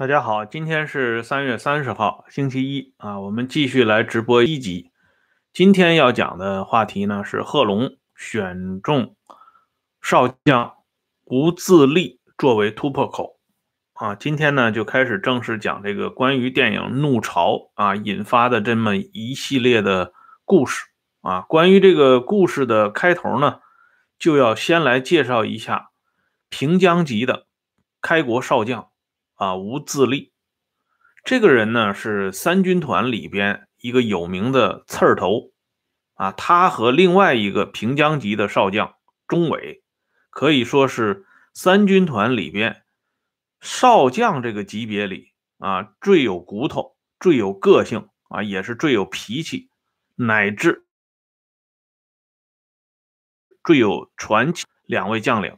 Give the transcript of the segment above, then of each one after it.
大家好，今天是三月三十号，星期一啊，我们继续来直播一集。今天要讲的话题呢是贺龙选中少将吴自立作为突破口啊。今天呢就开始正式讲这个关于电影《怒潮》啊引发的这么一系列的故事啊。关于这个故事的开头呢，就要先来介绍一下平江籍的开国少将。啊，吴自立这个人呢，是三军团里边一个有名的刺儿头啊。他和另外一个平江籍的少将钟伟，可以说是三军团里边少将这个级别里啊最有骨头、最有个性啊，也是最有脾气，乃至最有传奇两位将领。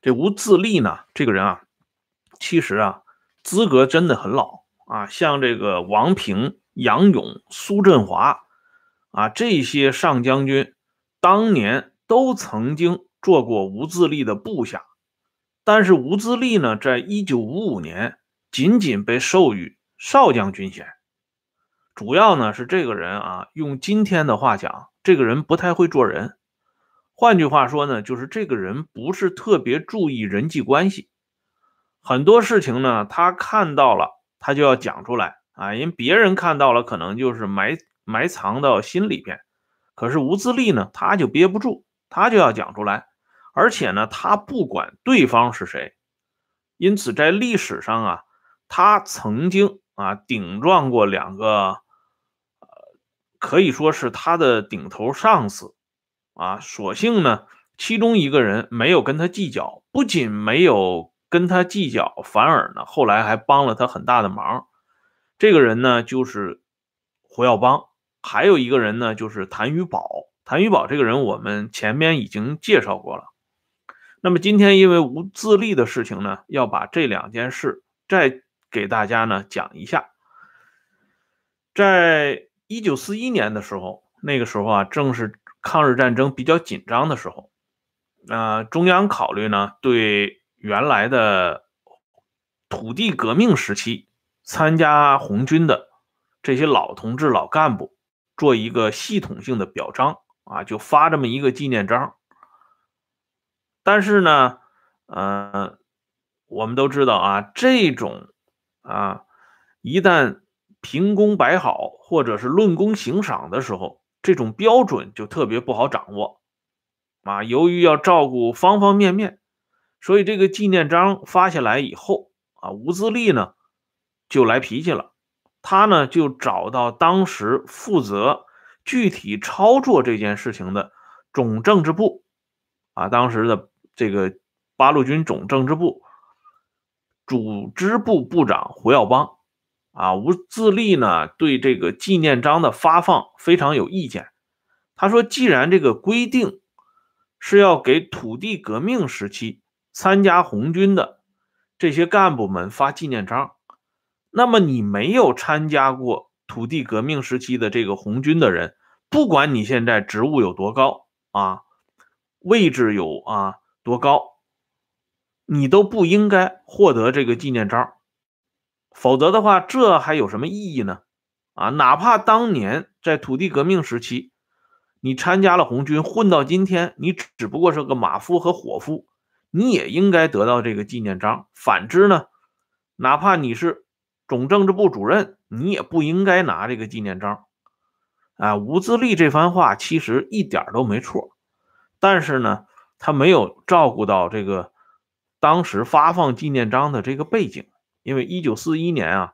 这吴自立呢，这个人啊，其实啊。资格真的很老啊，像这个王平、杨勇、苏振华啊，这些上将军当年都曾经做过吴自立的部下，但是吴自立呢，在一九五五年仅仅被授予少将军衔，主要呢是这个人啊，用今天的话讲，这个人不太会做人，换句话说呢，就是这个人不是特别注意人际关系。很多事情呢，他看到了，他就要讲出来啊，因为别人看到了，可能就是埋埋藏到心里边。可是吴自立呢，他就憋不住，他就要讲出来，而且呢，他不管对方是谁。因此，在历史上啊，他曾经啊顶撞过两个，呃，可以说是他的顶头上司啊。所幸呢，其中一个人没有跟他计较，不仅没有。跟他计较，反而呢，后来还帮了他很大的忙。这个人呢，就是胡耀邦；还有一个人呢，就是谭玉宝。谭玉宝这个人，我们前面已经介绍过了。那么今天因为无自立的事情呢，要把这两件事再给大家呢讲一下。在一九四一年的时候，那个时候啊，正是抗日战争比较紧张的时候，啊，中央考虑呢对。原来的土地革命时期参加红军的这些老同志、老干部，做一个系统性的表彰啊，就发这么一个纪念章。但是呢，呃，我们都知道啊，这种啊，一旦评功摆好或者是论功行赏的时候，这种标准就特别不好掌握啊。由于要照顾方方面面。所以这个纪念章发下来以后啊，吴自立呢就来脾气了。他呢就找到当时负责具体操作这件事情的总政治部啊，当时的这个八路军总政治部组织部部长胡耀邦啊，吴自立呢对这个纪念章的发放非常有意见。他说，既然这个规定是要给土地革命时期。参加红军的这些干部们发纪念章，那么你没有参加过土地革命时期的这个红军的人，不管你现在职务有多高啊，位置有啊多高，你都不应该获得这个纪念章，否则的话，这还有什么意义呢？啊，哪怕当年在土地革命时期，你参加了红军，混到今天，你只不过是个马夫和伙夫。你也应该得到这个纪念章。反之呢，哪怕你是总政治部主任，你也不应该拿这个纪念章。啊，吴自立这番话其实一点都没错，但是呢，他没有照顾到这个当时发放纪念章的这个背景。因为一九四一年啊，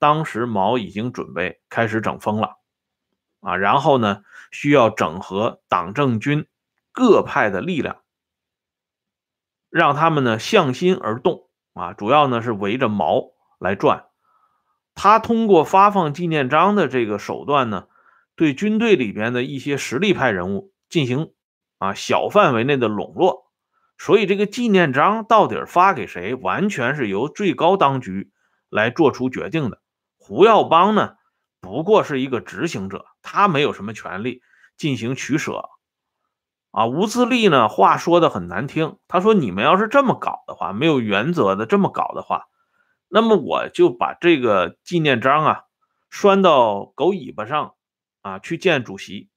当时毛已经准备开始整风了啊，然后呢，需要整合党政军各派的力量。让他们呢向心而动啊，主要呢是围着毛来转。他通过发放纪念章的这个手段呢，对军队里边的一些实力派人物进行啊小范围内的笼络。所以这个纪念章到底发给谁，完全是由最高当局来做出决定的。胡耀邦呢，不过是一个执行者，他没有什么权利进行取舍。啊，吴自立呢？话说的很难听，他说：“你们要是这么搞的话，没有原则的这么搞的话，那么我就把这个纪念章啊拴到狗尾巴上啊去见主席。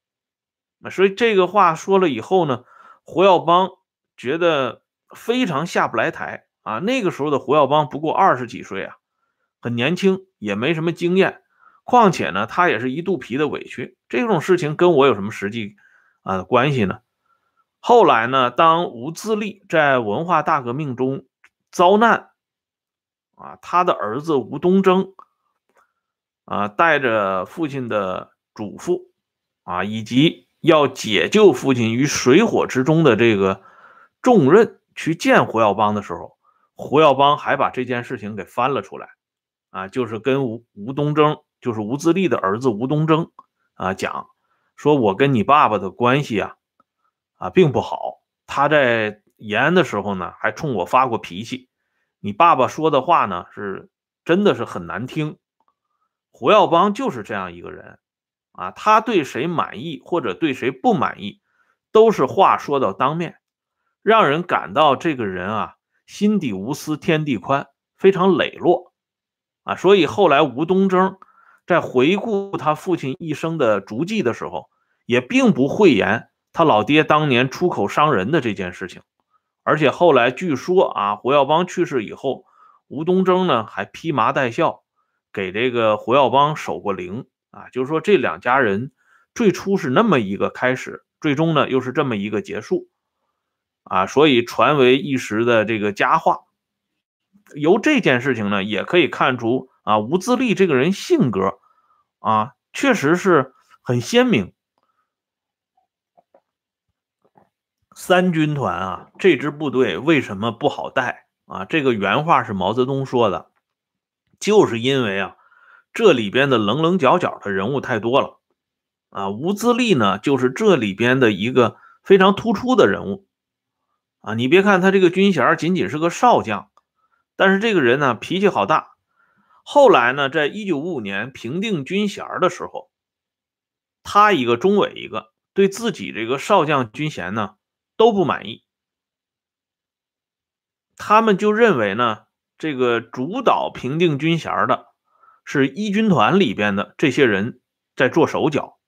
所以这个话说了以后呢，胡耀邦觉得非常下不来台啊。那个时候的胡耀邦不过二十几岁啊，很年轻，也没什么经验。况且呢，他也是一肚皮的委屈。这种事情跟我有什么实际啊关系呢？后来呢，当吴自立在文化大革命中遭难。啊，他的儿子吴东征，啊，带着父亲的嘱咐，啊，以及要解救父亲于水火之中的这个重任，去见胡耀邦的时候，胡耀邦还把这件事情给翻了出来，啊，就是跟吴吴东征，就是吴自立的儿子吴东征，啊，讲说，我跟你爸爸的关系啊，啊，并不好，他在延安的时候呢，还冲我发过脾气。你爸爸说的话呢，是真的是很难听。胡耀邦就是这样一个人啊，他对谁满意或者对谁不满意，都是话说到当面，让人感到这个人啊心底无私天地宽，非常磊落啊。所以后来吴东征在回顾他父亲一生的足迹的时候，也并不讳言他老爹当年出口伤人的这件事情。而且后来据说啊，胡耀邦去世以后，吴东征呢还披麻戴孝，给这个胡耀邦守过灵啊。就是说这两家人最初是那么一个开始，最终呢又是这么一个结束啊，所以传为一时的这个佳话。由这件事情呢，也可以看出啊，吴自立这个人性格啊，确实是很鲜明。三军团啊，这支部队为什么不好带啊？这个原话是毛泽东说的，就是因为啊，这里边的棱棱角角的人物太多了啊。吴自立呢，就是这里边的一个非常突出的人物啊。你别看他这个军衔仅仅是个少将，但是这个人呢，脾气好大。后来呢，在一九五五年平定军衔的时候，他一个中委一个，对自己这个少将军衔呢。都不满意，他们就认为呢，这个主导平定军衔的是一军团里边的这些人在做手脚，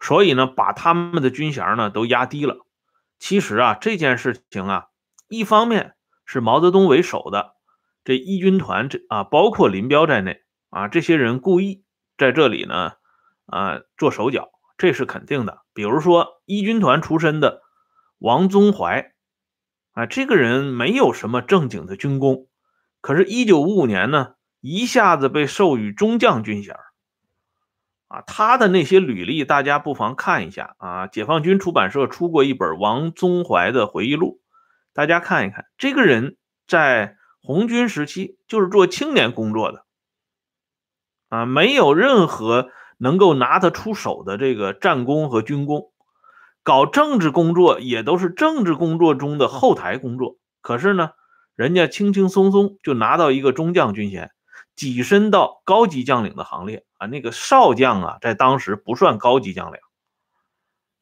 所以呢，把他们的军衔呢都压低了。其实啊，这件事情啊，一方面是毛泽东为首的这一军团这啊，包括林彪在内啊，这些人故意在这里呢啊做手脚，这是肯定的。比如说一军团出身的。王宗怀，啊，这个人没有什么正经的军功，可是，一九五五年呢，一下子被授予中将军衔啊，他的那些履历，大家不妨看一下啊。解放军出版社出过一本王宗怀的回忆录，大家看一看，这个人在红军时期就是做青年工作的，啊，没有任何能够拿得出手的这个战功和军功。搞政治工作也都是政治工作中的后台工作，可是呢，人家轻轻松松就拿到一个中将军衔，跻身到高级将领的行列啊。那个少将啊，在当时不算高级将领，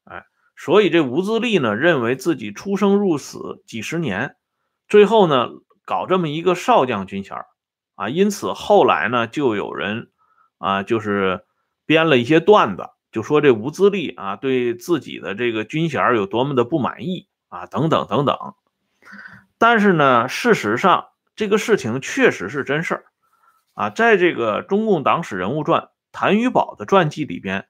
哎，所以这吴自立呢，认为自己出生入死几十年，最后呢，搞这么一个少将军衔啊，因此后来呢，就有人啊，就是编了一些段子。就说这吴自立啊，对自己的这个军衔有多么的不满意啊，等等等等。但是呢，事实上这个事情确实是真事儿啊，在这个中共党史人物传谭余宝的传记里边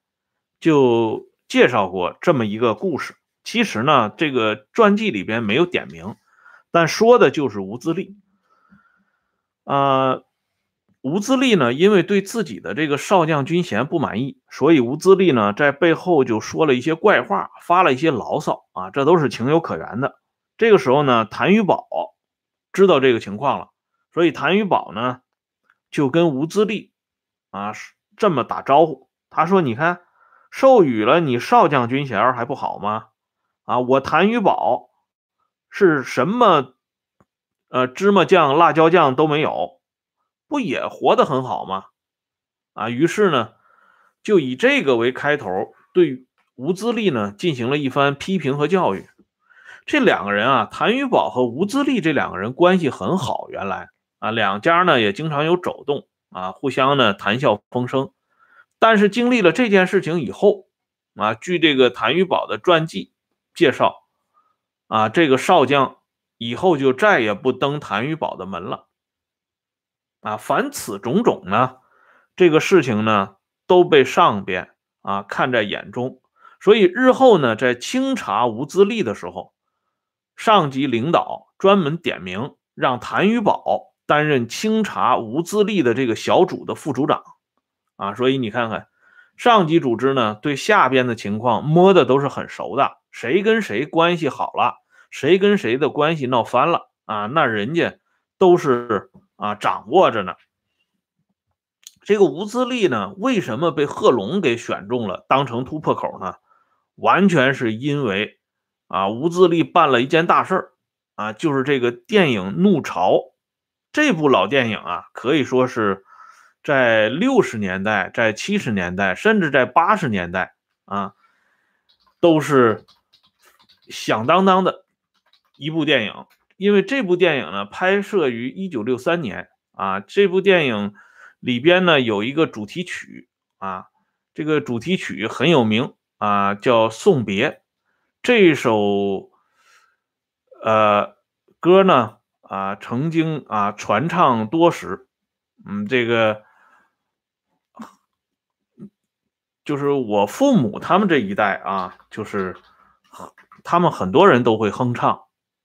就介绍过这么一个故事。其实呢，这个传记里边没有点名，但说的就是吴自立啊。吴自立呢，因为对自己的这个少将军衔不满意，所以吴自立呢在背后就说了一些怪话，发了一些牢骚啊，这都是情有可原的。这个时候呢，谭玉宝知道这个情况了，所以谭玉宝呢就跟吴自立啊这么打招呼，他说：“你看，授予了你少将军衔还不好吗？啊，我谭玉宝是什么呃芝麻酱、辣椒酱都没有。”不也活得很好吗？啊，于是呢，就以这个为开头，对吴自立呢进行了一番批评和教育。这两个人啊，谭玉宝和吴自立这两个人关系很好。原来啊，两家呢也经常有走动啊，互相呢谈笑风生。但是经历了这件事情以后啊，据这个谭玉宝的传记介绍啊，这个少将以后就再也不登谭玉宝的门了。啊，凡此种种呢，这个事情呢都被上边啊看在眼中，所以日后呢在清查吴自立的时候，上级领导专门点名让谭玉宝担任清查吴自立的这个小组的副组长，啊，所以你看看上级组织呢对下边的情况摸的都是很熟的，谁跟谁关系好了，谁跟谁的关系闹翻了啊，那人家都是。啊，掌握着呢。这个吴自立呢，为什么被贺龙给选中了，当成突破口呢？完全是因为啊，吴自立办了一件大事儿啊，就是这个电影《怒潮》这部老电影啊，可以说是在六十年代、在七十年代，甚至在八十年代啊，都是响当当的一部电影。因为这部电影呢，拍摄于一九六三年啊，这部电影里边呢有一个主题曲啊，这个主题曲很有名啊，叫《送别》。这首呃歌呢啊，曾经啊传唱多时，嗯，这个就是我父母他们这一代啊，就是他们很多人都会哼唱。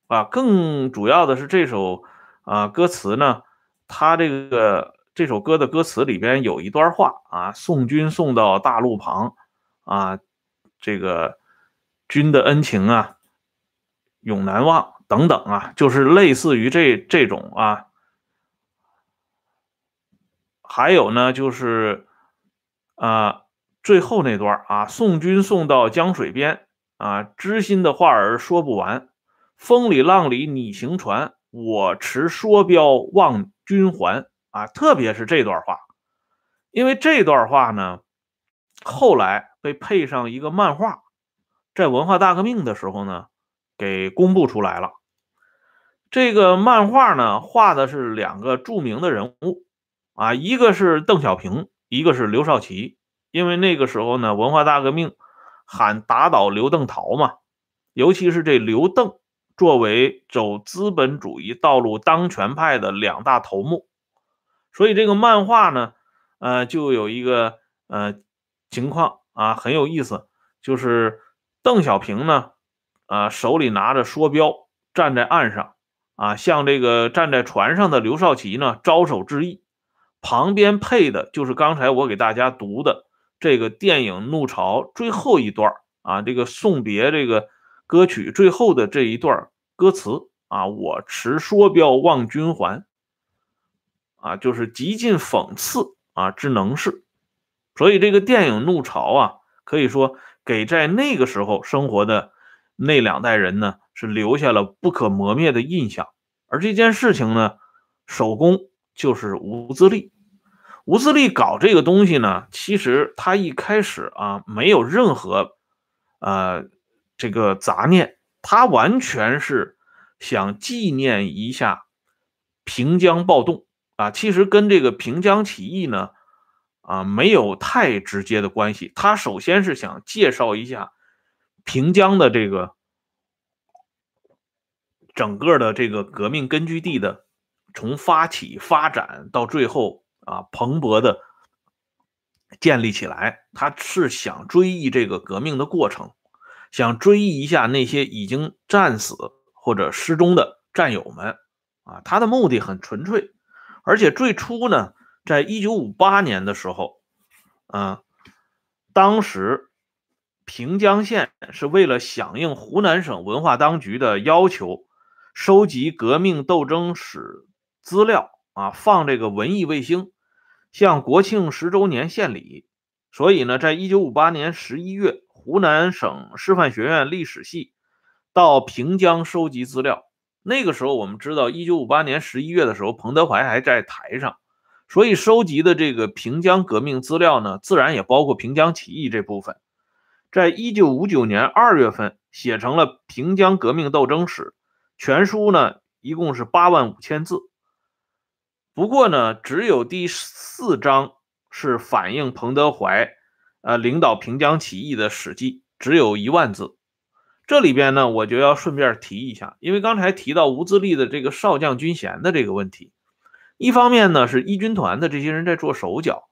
啊，更主要的是这首啊歌词呢，它这个这首歌的歌词里边有一段话啊，送君送到大路旁啊，这个君的恩情啊永难忘等等啊，就是类似于这这种啊，还有呢就是啊最后那段啊，送君送到江水边啊，知心的话儿说不完。风里浪里你行船，我持梭镖望君还。啊，特别是这段话，因为这段话呢，后来被配上一个漫画，在文化大革命的时候呢，给公布出来了。这个漫画呢，画的是两个著名的人物，啊，一个是邓小平，一个是刘少奇。因为那个时候呢，文化大革命喊打倒刘邓陶嘛，尤其是这刘邓。作为走资本主义道路当权派的两大头目，所以这个漫画呢，呃，就有一个呃情况啊，很有意思，就是邓小平呢，啊，手里拿着梭镖站在岸上，啊，向这个站在船上的刘少奇呢招手致意，旁边配的就是刚才我给大家读的这个电影《怒潮》最后一段啊，这个送别这个。歌曲最后的这一段歌词啊，我持梭镖望君还，啊，就是极尽讽刺啊之能事。所以这个电影《怒潮》啊，可以说给在那个时候生活的那两代人呢，是留下了不可磨灭的印象。而这件事情呢，首功就是吴自立。吴自立搞这个东西呢，其实他一开始啊，没有任何呃。这个杂念，他完全是想纪念一下平江暴动啊，其实跟这个平江起义呢，啊没有太直接的关系。他首先是想介绍一下平江的这个整个的这个革命根据地的从发起发展到最后啊蓬勃的建立起来，他是想追忆这个革命的过程。想追忆一下那些已经战死或者失踪的战友们，啊，他的目的很纯粹，而且最初呢，在一九五八年的时候，啊，当时平江县是为了响应湖南省文化当局的要求，收集革命斗争史资料，啊，放这个文艺卫星，向国庆十周年献礼，所以呢，在一九五八年十一月。湖南省师范学院历史系到平江收集资料。那个时候，我们知道，一九五八年十一月的时候，彭德怀还在台上，所以收集的这个平江革命资料呢，自然也包括平江起义这部分。在一九五九年二月份，写成了《平江革命斗争史》全书呢，一共是八万五千字。不过呢，只有第四章是反映彭德怀呃领导平江起义的史记，只有一万字。这里边呢，我就要顺便提一下，因为刚才提到吴自立的这个少将军衔的这个问题，一方面呢是一军团的这些人在做手脚，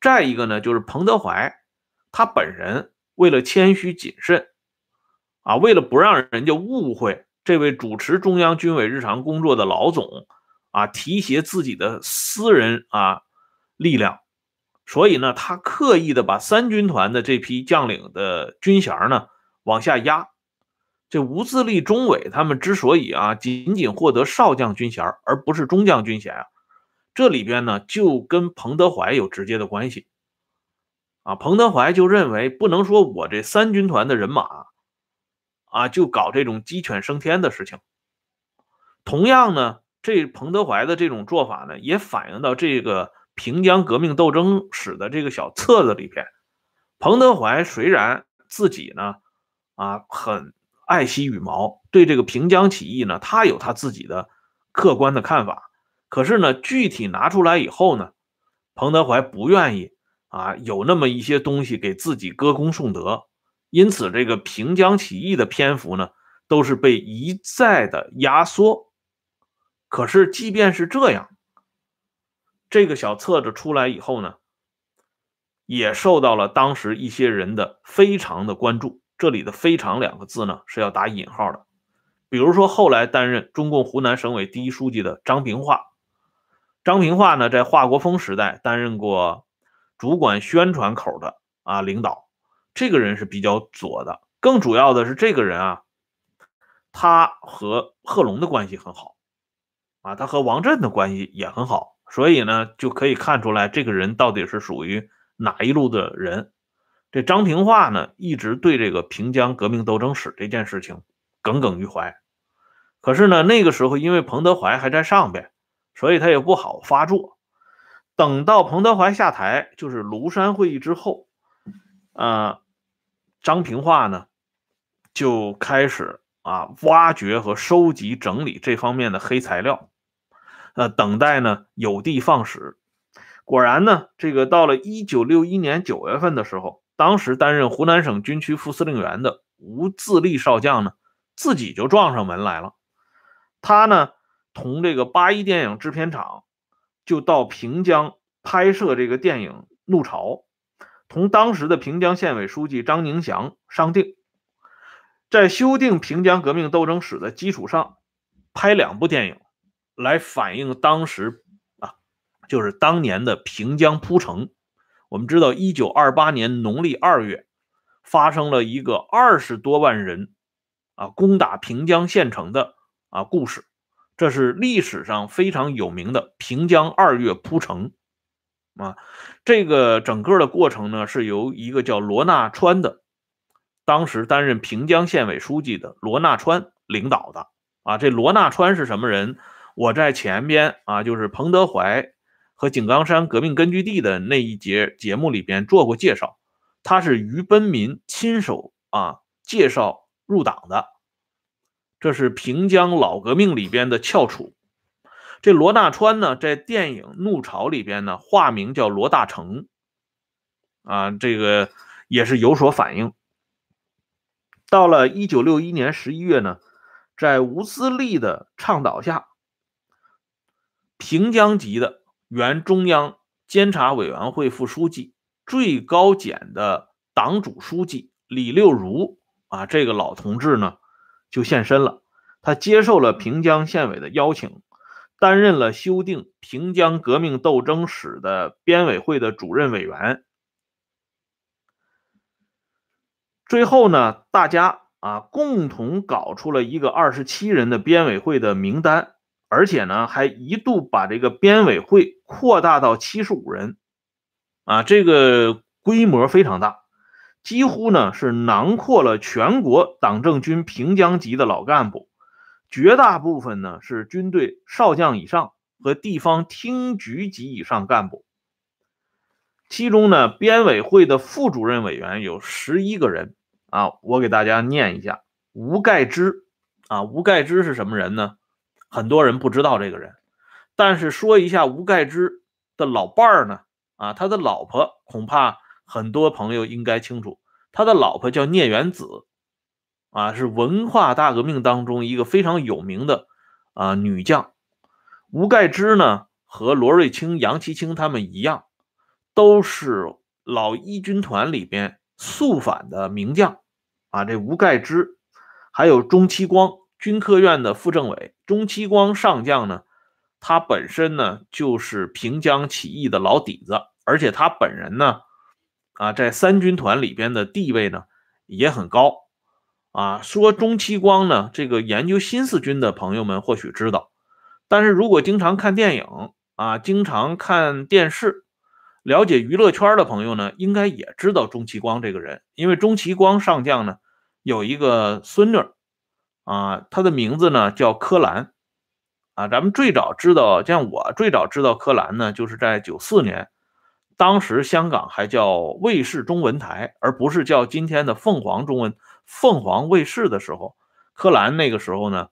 再一个呢就是彭德怀他本人为了谦虚谨慎，啊，为了不让人家误会这位主持中央军委日常工作的老总啊提携自己的私人啊力量，所以呢他刻意的把三军团的这批将领的军衔呢往下压。这吴自立、钟伟他们之所以啊仅仅获得少将军衔，而不是中将军衔啊，这里边呢就跟彭德怀有直接的关系啊。彭德怀就认为不能说我这三军团的人马啊就搞这种鸡犬升天的事情。同样呢，这彭德怀的这种做法呢，也反映到这个平江革命斗争史的这个小册子里边。彭德怀虽然自己呢啊很。爱惜羽毛，对这个平江起义呢，他有他自己的客观的看法。可是呢，具体拿出来以后呢，彭德怀不愿意啊，有那么一些东西给自己歌功颂德。因此，这个平江起义的篇幅呢，都是被一再的压缩。可是，即便是这样，这个小册子出来以后呢，也受到了当时一些人的非常的关注。这里的“非常”两个字呢是要打引号的，比如说后来担任中共湖南省委第一书记的张平化，张平化呢在华国锋时代担任过主管宣传口的啊领导，这个人是比较左的。更主要的是，这个人啊，他和贺龙的关系很好啊，他和王震的关系也很好，所以呢就可以看出来这个人到底是属于哪一路的人。这张平化呢，一直对这个平江革命斗争史这件事情耿耿于怀。可是呢，那个时候因为彭德怀还在上边，所以他也不好发作。等到彭德怀下台，就是庐山会议之后，啊，张平化呢就开始啊挖掘和收集整理这方面的黑材料，呃，等待呢有的放矢。果然呢，这个到了一九六一年九月份的时候。当时担任湖南省军区副司令员的吴自立少将呢，自己就撞上门来了。他呢，同这个八一电影制片厂就到平江拍摄这个电影《怒潮》，同当时的平江县委书记张宁祥商定，在修订平江革命斗争史的基础上，拍两部电影，来反映当时啊，就是当年的平江铺城。我们知道，一九二八年农历二月，发生了一个二十多万人啊攻打平江县城的啊故事，这是历史上非常有名的平江二月铺城啊。这个整个的过程呢，是由一个叫罗纳川的，当时担任平江县委书记的罗纳川领导的啊。这罗纳川是什么人？我在前边啊，就是彭德怀。和井冈山革命根据地的那一节节目里边做过介绍，他是于奔民亲手啊介绍入党的，这是平江老革命里边的翘楚。这罗大川呢，在电影《怒潮》里边呢，化名叫罗大成，啊，这个也是有所反应。到了一九六一年十一月呢，在吴思立的倡导下，平江籍的。原中央监察委员会副书记、最高检的党组书记李六如啊，这个老同志呢就现身了。他接受了平江县委的邀请，担任了修订平江革命斗争史的编委会的主任委员。最后呢，大家啊共同搞出了一个二十七人的编委会的名单。而且呢，还一度把这个编委会扩大到七十五人，啊，这个规模非常大，几乎呢是囊括了全国党政军平江级的老干部，绝大部分呢是军队少将以上和地方厅局级以上干部。其中呢，编委会的副主任委员有十一个人，啊，我给大家念一下：吴盖之，啊，吴盖之是什么人呢？很多人不知道这个人，但是说一下吴盖之的老伴儿呢，啊，他的老婆恐怕很多朋友应该清楚，他的老婆叫聂元子，啊，是文化大革命当中一个非常有名的啊女将。吴盖之呢，和罗瑞卿、杨其清他们一样，都是老一军团里边肃反的名将，啊，这吴盖之，还有钟其光。军科院的副政委钟其光上将呢，他本身呢就是平江起义的老底子，而且他本人呢，啊，在三军团里边的地位呢也很高，啊，说钟其光呢，这个研究新四军的朋友们或许知道，但是如果经常看电影啊，经常看电视，了解娱乐圈的朋友呢，应该也知道钟其光这个人，因为钟其光上将呢有一个孙女。啊，他的名字呢叫柯蓝，啊，咱们最早知道，像我最早知道柯蓝呢，就是在九四年，当时香港还叫卫视中文台，而不是叫今天的凤凰中文凤凰卫视的时候，柯蓝那个时候呢，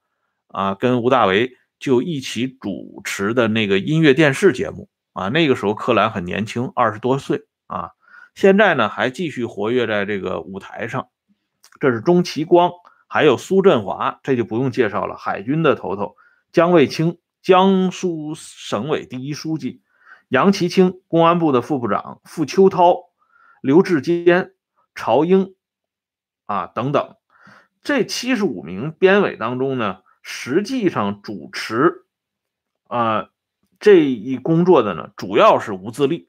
啊，跟吴大维就一起主持的那个音乐电视节目，啊，那个时候柯蓝很年轻，二十多岁，啊，现在呢还继续活跃在这个舞台上，这是钟其光。还有苏振华，这就不用介绍了。海军的头头姜卫清，江苏省委第一书记；杨奇清，公安部的副部长；傅秋涛、刘志坚、朝英，啊等等。这七十五名编委当中呢，实际上主持啊这一工作的呢，主要是吴自立。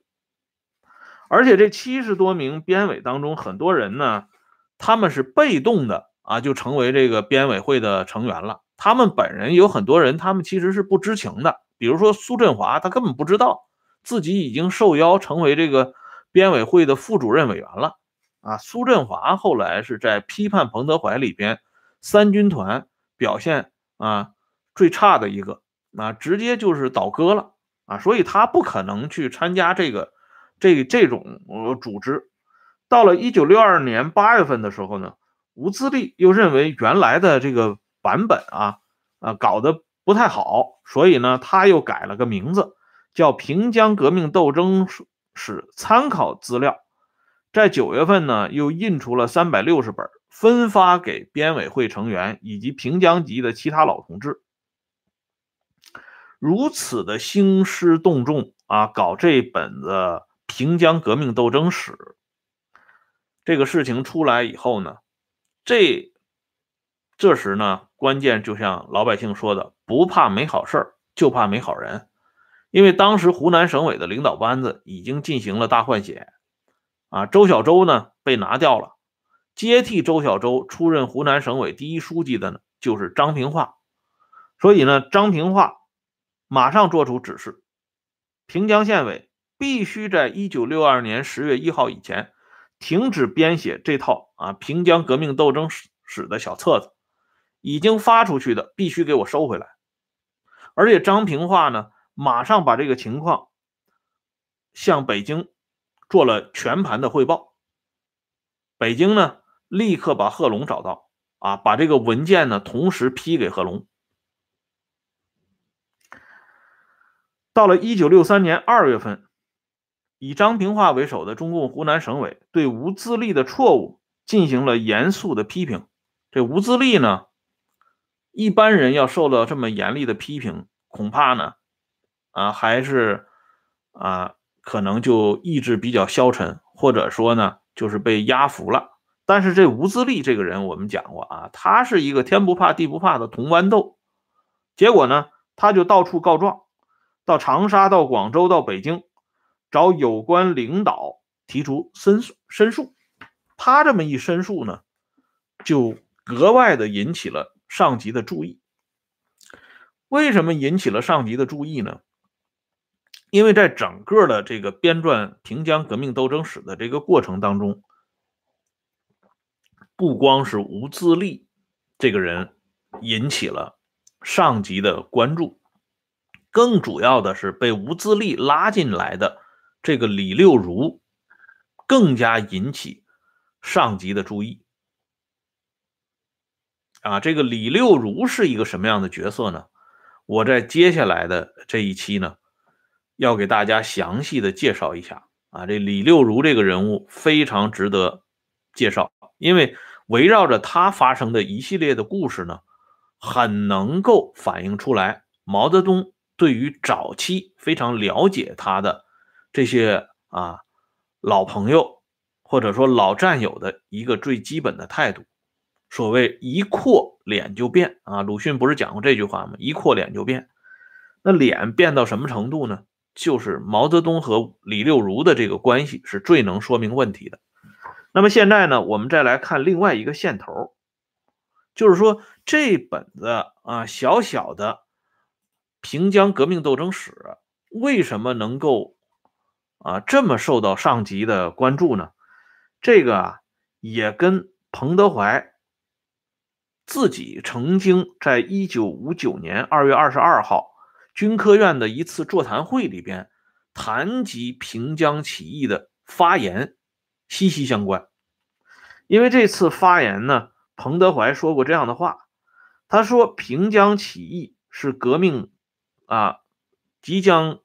而且这七十多名编委当中，很多人呢，他们是被动的。啊，就成为这个编委会的成员了。他们本人有很多人，他们其实是不知情的。比如说苏振华，他根本不知道自己已经受邀成为这个编委会的副主任委员了。啊，苏振华后来是在批判彭德怀里边三军团表现啊最差的一个，啊，直接就是倒戈了啊，所以他不可能去参加这个这这种呃组织。到了一九六二年八月份的时候呢。吴自立又认为原来的这个版本啊啊搞得不太好，所以呢，他又改了个名字，叫《平江革命斗争史参考资料》。在九月份呢，又印出了三百六十本，分发给编委会成员以及平江籍的其他老同志。如此的兴师动众啊，搞这本子《平江革命斗争史》。这个事情出来以后呢？这这时呢，关键就像老百姓说的，不怕没好事就怕没好人。因为当时湖南省委的领导班子已经进行了大换血，啊，周小舟呢被拿掉了，接替周小舟出任湖南省委第一书记的呢就是张平化。所以呢，张平化马上做出指示，平江县委必须在一九六二年十月一号以前。停止编写这套啊平江革命斗争史史的小册子，已经发出去的必须给我收回来。而且张平化呢，马上把这个情况向北京做了全盘的汇报。北京呢，立刻把贺龙找到啊，把这个文件呢同时批给贺龙。到了一九六三年二月份。以张平化为首的中共湖南省委对吴自立的错误进行了严肃的批评。这吴自立呢，一般人要受到这么严厉的批评，恐怕呢，啊，还是啊，可能就意志比较消沉，或者说呢，就是被压服了。但是这吴自立这个人，我们讲过啊，他是一个天不怕地不怕的铜豌豆。结果呢，他就到处告状，到长沙、到广州、到北京。找有关领导提出申诉，申诉，他这么一申诉呢，就格外的引起了上级的注意。为什么引起了上级的注意呢？因为在整个的这个编撰平江革命斗争史的这个过程当中，不光是吴自立这个人引起了上级的关注，更主要的是被吴自立拉进来的。这个李六如更加引起上级的注意啊！这个李六如是一个什么样的角色呢？我在接下来的这一期呢，要给大家详细的介绍一下啊，这李六如这个人物非常值得介绍，因为围绕着他发生的一系列的故事呢，很能够反映出来毛泽东对于早期非常了解他的这些啊老朋友或者说老战友的一个最基本的态度。所谓一扩脸就变啊，鲁迅不是讲过这句话吗？一扩脸就变，那脸变到什么程度呢？就是毛泽东和李六如的这个关系是最能说明问题的。那么现在呢，我们再来看另外一个线头，就是说这本子啊小小的平江革命斗争史为什么能够啊这么受到上级的关注呢？这个啊也跟彭德怀。自己曾经在一九五九年二月二十二号军科院的一次座谈会里边谈及平江起义的发言息息相关。因为这次发言呢，彭德怀说过这样的话，他说平江起义是革命啊即将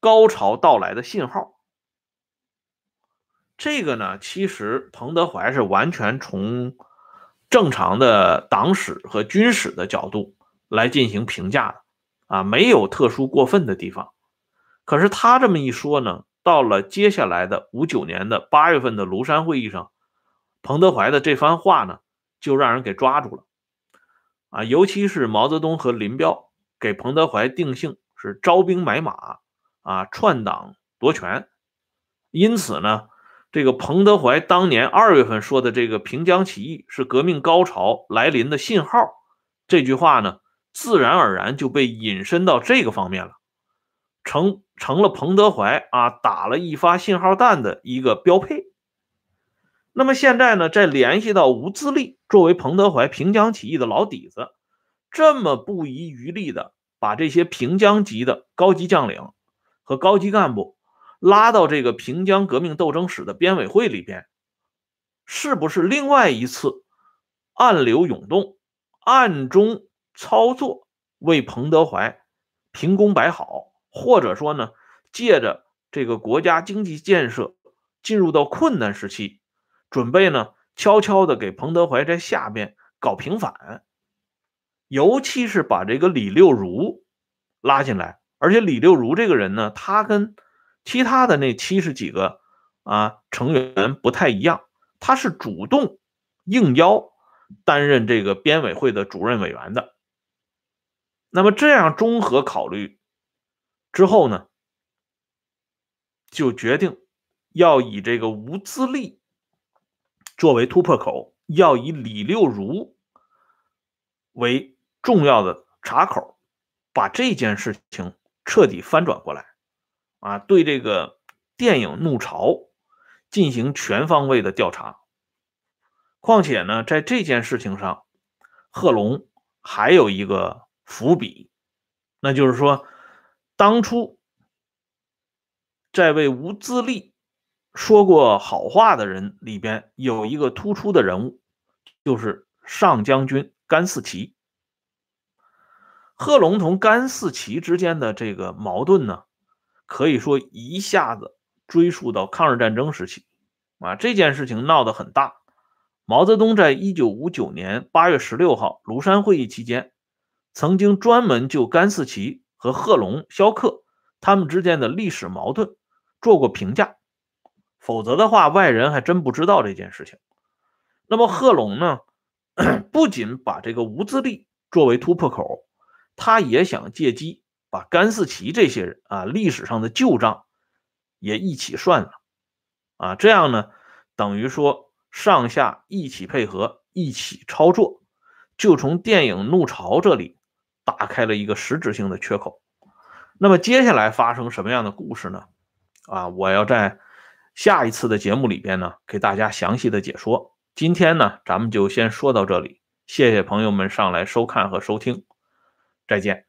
高潮到来的信号。这个呢，其实彭德怀是完全从。正常的党史和军史的角度来进行评价的，啊，没有特殊过分的地方。可是他这么一说呢，到了接下来的五九年的八月份的庐山会议上，彭德怀的这番话呢，就让人给抓住了，啊，尤其是毛泽东和林彪给彭德怀定性是招兵买马，啊，篡党夺权，因此呢。这个彭德怀当年二月份说的这个平江起义是革命高潮来临的信号，这句话呢，自然而然就被引申到这个方面了，成成了彭德怀啊打了一发信号弹的一个标配。那么现在呢，再联系到吴自立作为彭德怀平江起义的老底子，这么不遗余力的把这些平江级的高级将领和高级干部。拉到这个平江革命斗争史的编委会里边，是不是另外一次暗流涌动、暗中操作，为彭德怀平功摆好，或者说呢，借着这个国家经济建设进入到困难时期，准备呢悄悄的给彭德怀在下边搞平反，尤其是把这个李六如拉进来，而且李六如这个人呢，他跟其他的那七十几个啊成员不太一样，他是主动应邀担任这个编委会的主任委员的。那么这样综合考虑之后呢，就决定要以这个吴自立作为突破口，要以李六如为重要的岔口，把这件事情彻底翻转过来。啊，对这个电影《怒潮》进行全方位的调查。况且呢，在这件事情上，贺龙还有一个伏笔，那就是说，当初在为吴自立说过好话的人里边，有一个突出的人物，就是上将军甘思齐。贺龙同甘思齐之间的这个矛盾呢？可以说一下子追溯到抗日战争时期，啊，这件事情闹得很大。毛泽东在一九五九年八月十六号庐山会议期间，曾经专门就甘思齐和贺龙、萧克他们之间的历史矛盾做过评价。否则的话，外人还真不知道这件事情。那么贺龙呢，不仅把这个吴自立作为突破口，他也想借机。把甘思齐这些人啊历史上的旧账也一起算了啊，这样呢等于说上下一起配合一起操作，就从电影《怒潮》这里打开了一个实质性的缺口。那么接下来发生什么样的故事呢？啊，我要在下一次的节目里边呢给大家详细的解说。今天呢咱们就先说到这里，谢谢朋友们上来收看和收听，再见。